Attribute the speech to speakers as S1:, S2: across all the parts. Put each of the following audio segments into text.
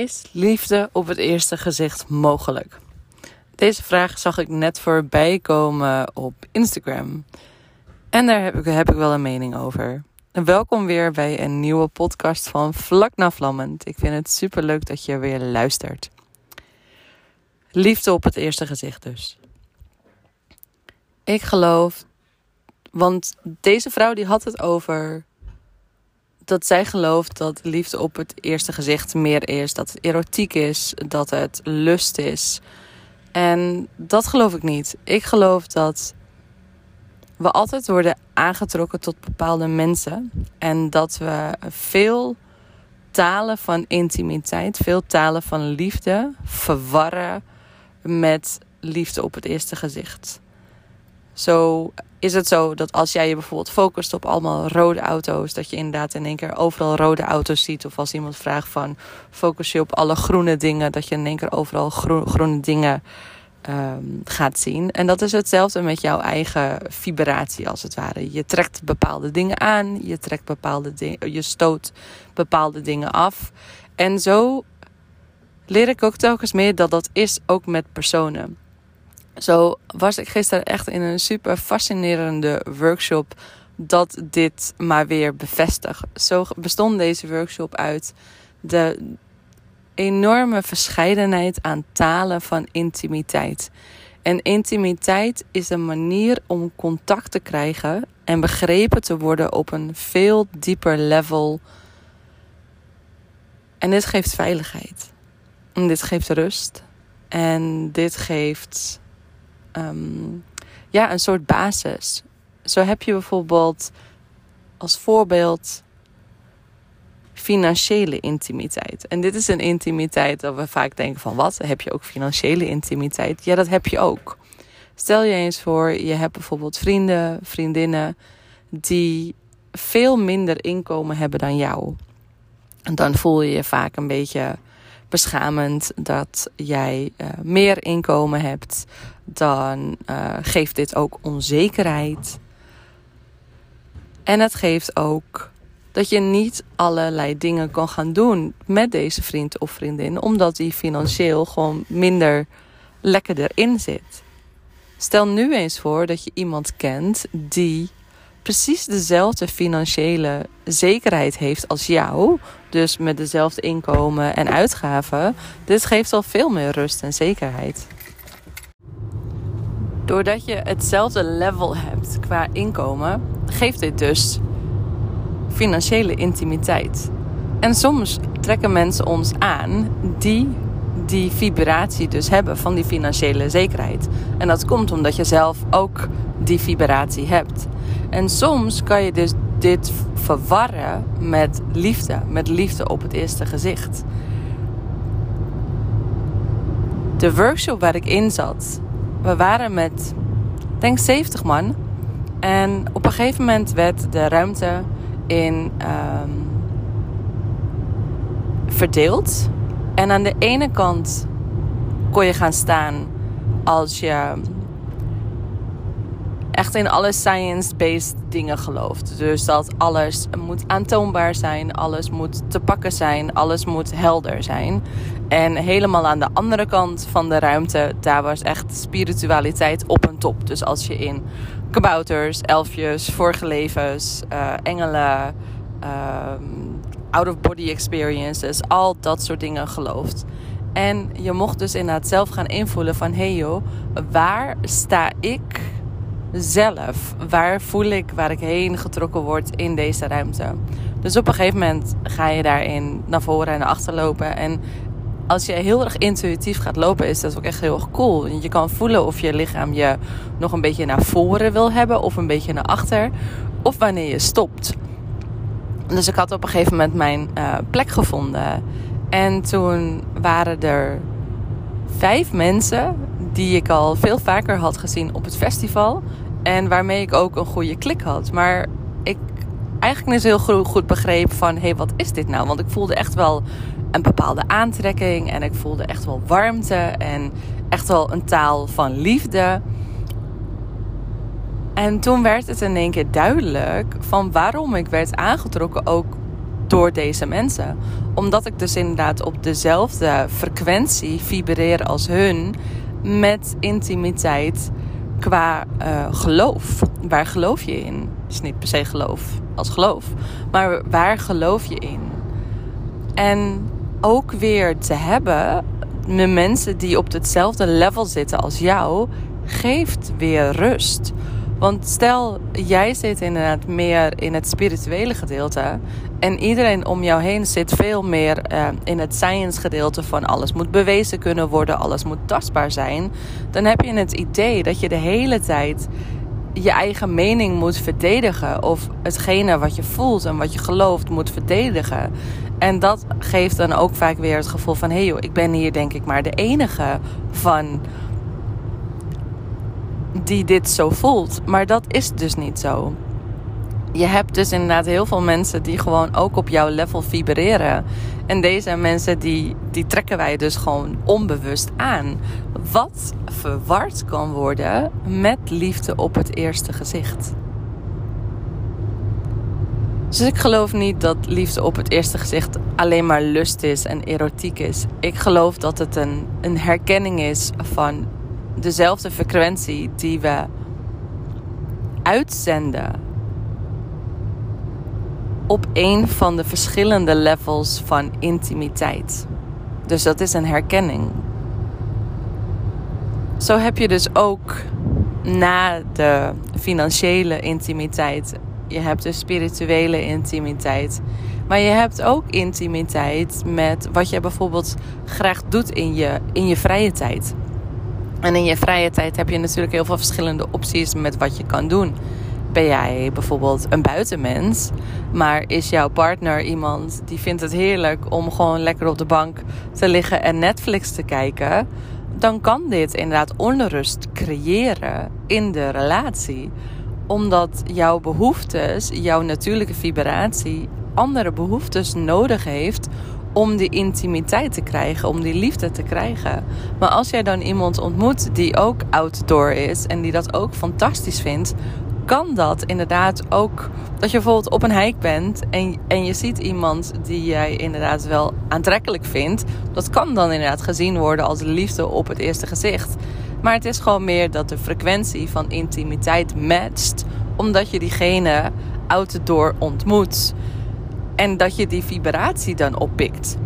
S1: Is liefde op het eerste gezicht mogelijk? Deze vraag zag ik net voorbij komen op Instagram. En daar heb ik, heb ik wel een mening over. Welkom weer bij een nieuwe podcast van Vlak na Vlammend. Ik vind het super leuk dat je weer luistert. Liefde op het eerste gezicht dus. Ik geloof, want deze vrouw die had het over dat zij gelooft dat liefde op het eerste gezicht meer is. Dat het erotiek is, dat het lust is. En dat geloof ik niet. Ik geloof dat we altijd worden aangetrokken tot bepaalde mensen. En dat we veel talen van intimiteit, veel talen van liefde verwarren met liefde op het eerste gezicht. Zo is het zo dat als jij je bijvoorbeeld focust op allemaal rode auto's, dat je inderdaad in één keer overal rode auto's ziet. Of als iemand vraagt van focus je op alle groene dingen, dat je in één keer overal groene dingen um, gaat zien. En dat is hetzelfde met jouw eigen vibratie als het ware. Je trekt bepaalde dingen aan, je trekt bepaalde dingen, je stoot bepaalde dingen af. En zo leer ik ook telkens meer dat dat is ook met personen. Zo was ik gisteren echt in een super fascinerende workshop dat dit maar weer bevestigt. Zo bestond deze workshop uit de enorme verscheidenheid aan talen van intimiteit. En intimiteit is een manier om contact te krijgen en begrepen te worden op een veel dieper level. En dit geeft veiligheid. En dit geeft rust. En dit geeft Ehm, ja, een soort basis. Zo heb je bijvoorbeeld als voorbeeld financiële intimiteit. En dit is een intimiteit dat we vaak denken van wat? Heb je ook financiële intimiteit? Ja, dat heb je ook. Stel je eens voor, je hebt bijvoorbeeld vrienden, vriendinnen die veel minder inkomen hebben dan jou. En dan voel je je vaak een beetje beschamend dat jij uh, meer inkomen hebt, dan uh, geeft dit ook onzekerheid. En het geeft ook dat je niet allerlei dingen kan gaan doen met deze vriend of vriendin, omdat die financieel gewoon minder lekker erin zit. Stel nu eens voor dat je iemand kent die precies dezelfde financiële zekerheid heeft als jou. Dus met dezelfde inkomen en uitgaven. Dit geeft al veel meer rust en zekerheid. Doordat je hetzelfde level hebt qua inkomen, geeft dit dus financiële intimiteit. En soms trekken mensen ons aan die die vibratie dus hebben van die financiële zekerheid. En dat komt omdat je zelf ook die vibratie hebt. En soms kan je dus dit verwarren met liefde, met liefde op het eerste gezicht. De workshop waar ik in zat, we waren met, denk 70 man. En op een gegeven moment werd de ruimte in um, verdeeld. En aan de ene kant kon je gaan staan als je echt in alle science-based dingen gelooft. Dus dat alles moet aantoonbaar zijn, alles moet te pakken zijn, alles moet helder zijn. En helemaal aan de andere kant van de ruimte, daar was echt spiritualiteit op een top. Dus als je in kabouters, elfjes, vorige levens, uh, engelen, uh, out-of-body experiences, al dat soort dingen gelooft. En je mocht dus inderdaad zelf gaan invoelen van... hé hey joh, waar sta ik zelf? Waar voel ik waar ik heen getrokken word in deze ruimte? Dus op een gegeven moment ga je daarin naar voren en naar achter lopen. En als je heel erg intuïtief gaat lopen, is dat ook echt heel erg cool. Je kan voelen of je lichaam je nog een beetje naar voren wil hebben of een beetje naar achter. Of wanneer je stopt. Dus ik had op een gegeven moment mijn uh, plek gevonden. En toen waren er vijf mensen die ik al veel vaker had gezien op het festival. En waarmee ik ook een goede klik had. Maar ik eigenlijk niet heel goed begreep van... hé, hey, wat is dit nou? Want ik voelde echt wel een bepaalde aantrekking. En ik voelde echt wel warmte. En echt wel een taal van liefde. En toen werd het in één keer duidelijk van waarom ik werd aangetrokken ook door deze mensen. Omdat ik dus inderdaad op dezelfde frequentie vibreer als hun met intimiteit qua uh, geloof. Waar geloof je in? Is niet per se geloof als geloof, maar waar geloof je in? En ook weer te hebben met mensen die op hetzelfde level zitten als jou, geeft weer rust. Want stel, jij zit inderdaad meer in het spirituele gedeelte. En iedereen om jou heen zit veel meer uh, in het science gedeelte van alles moet bewezen kunnen worden, alles moet tastbaar zijn. Dan heb je het idee dat je de hele tijd je eigen mening moet verdedigen. Of hetgene wat je voelt en wat je gelooft moet verdedigen. En dat geeft dan ook vaak weer het gevoel van: hé hey joh, ik ben hier denk ik maar de enige van die dit zo voelt. Maar dat is dus niet zo. Je hebt dus inderdaad heel veel mensen die gewoon ook op jouw level vibreren. En deze mensen die, die trekken wij dus gewoon onbewust aan. Wat verward kan worden met liefde op het eerste gezicht. Dus ik geloof niet dat liefde op het eerste gezicht alleen maar lust is en erotiek is. Ik geloof dat het een, een herkenning is van dezelfde frequentie die we uitzenden op een van de verschillende levels van intimiteit. Dus dat is een herkenning. Zo heb je dus ook na de financiële intimiteit, je hebt de spirituele intimiteit, maar je hebt ook intimiteit met wat je bijvoorbeeld graag doet in je, in je vrije tijd. En in je vrije tijd heb je natuurlijk heel veel verschillende opties met wat je kan doen. Ben jij bijvoorbeeld een buitenmens, maar is jouw partner iemand die vindt het heerlijk om gewoon lekker op de bank te liggen en Netflix te kijken? Dan kan dit inderdaad onrust creëren in de relatie. Omdat jouw behoeftes, jouw natuurlijke vibratie, andere behoeftes nodig heeft om die intimiteit te krijgen, om die liefde te krijgen. Maar als jij dan iemand ontmoet die ook outdoor is en die dat ook fantastisch vindt, kan dat inderdaad ook dat je bijvoorbeeld op een hike bent en, en je ziet iemand die jij inderdaad wel aantrekkelijk vindt. Dat kan dan inderdaad gezien worden als liefde op het eerste gezicht. Maar het is gewoon meer dat de frequentie van intimiteit matcht, omdat je diegene outdoor ontmoet. En dat je die vibratie dan oppikt.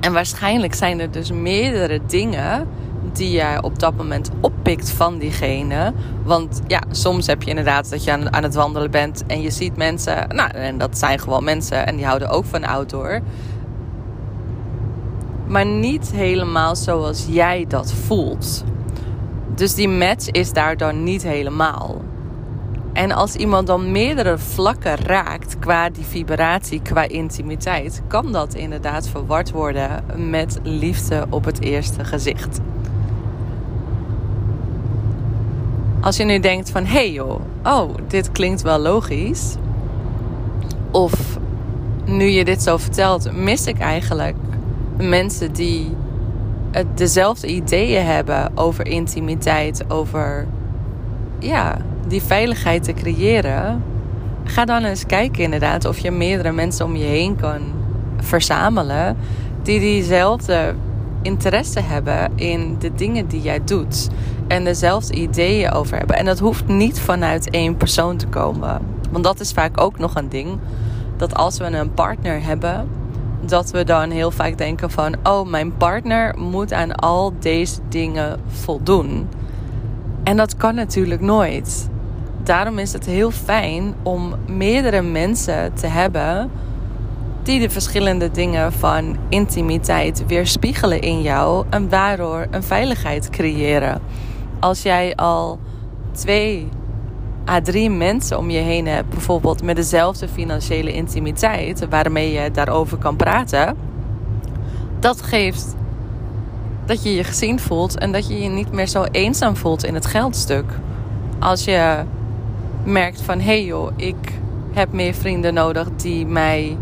S1: En waarschijnlijk zijn er dus meerdere dingen die je op dat moment oppikt van diegene. Want ja, soms heb je inderdaad dat je aan, aan het wandelen bent en je ziet mensen. Nou, en dat zijn gewoon mensen en die houden ook van outdoor. Maar niet helemaal zoals jij dat voelt. Dus die match is daar dan niet helemaal. En als iemand dan meerdere vlakken raakt qua die vibratie, qua intimiteit, kan dat inderdaad verward worden met liefde op het eerste gezicht. Als je nu denkt van, hé hey joh, oh, dit klinkt wel logisch. Of nu je dit zo vertelt, mis ik eigenlijk mensen die dezelfde ideeën hebben over intimiteit, over ja, die veiligheid te creëren, ga dan eens kijken inderdaad of je meerdere mensen om je heen kan verzamelen die diezelfde interesse hebben in de dingen die jij doet en dezelfde ideeën over hebben. En dat hoeft niet vanuit één persoon te komen. Want dat is vaak ook nog een ding. Dat als we een partner hebben, dat we dan heel vaak denken van: oh, mijn partner moet aan al deze dingen voldoen. En dat kan natuurlijk nooit daarom is het heel fijn om meerdere mensen te hebben die de verschillende dingen van intimiteit weerspiegelen in jou en waardoor een veiligheid creëren. Als jij al twee à drie mensen om je heen hebt, bijvoorbeeld met dezelfde financiële intimiteit, waarmee je daarover kan praten, dat geeft dat je je gezien voelt en dat je je niet meer zo eenzaam voelt in het geldstuk. Als je merkt van hé hey joh, ik heb meer vrienden nodig die mij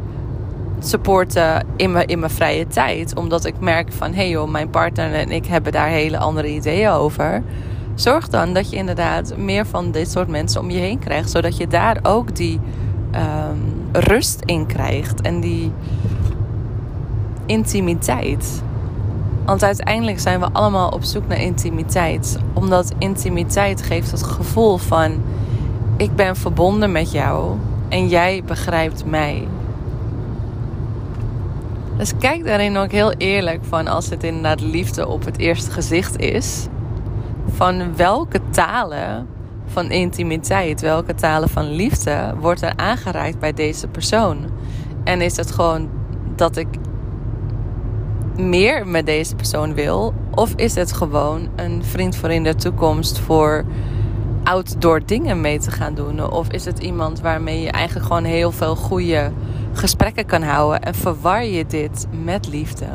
S1: supporten in mijn, in mijn vrije tijd. Omdat ik merk van hé hey joh, mijn partner en ik hebben daar hele andere ideeën over. Zorg dan dat je inderdaad meer van dit soort mensen om je heen krijgt. Zodat je daar ook die um, rust in krijgt en die intimiteit. Want uiteindelijk zijn we allemaal op zoek naar intimiteit. Omdat intimiteit geeft het gevoel van ik ben verbonden met jou en jij begrijpt mij. Dus kijk daarin ook heel eerlijk van als het inderdaad liefde op het eerste gezicht is. Van welke talen van intimiteit, welke talen van liefde wordt er aangereikt bij deze persoon? En is het gewoon dat ik meer met deze persoon wil? Of is het gewoon een vriend voor in de toekomst voor outdoor dingen mee te gaan doen? Of is het iemand waarmee je eigenlijk gewoon heel veel goede gesprekken kan houden en verwar je dit met liefde?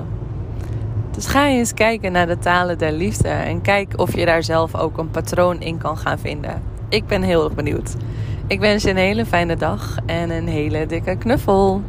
S1: Dus ga eens kijken naar de talen der liefde en kijk of je daar zelf ook een patroon in kan gaan vinden. Ik ben heel erg benieuwd. Ik wens je een hele fijne dag en een hele dikke knuffel.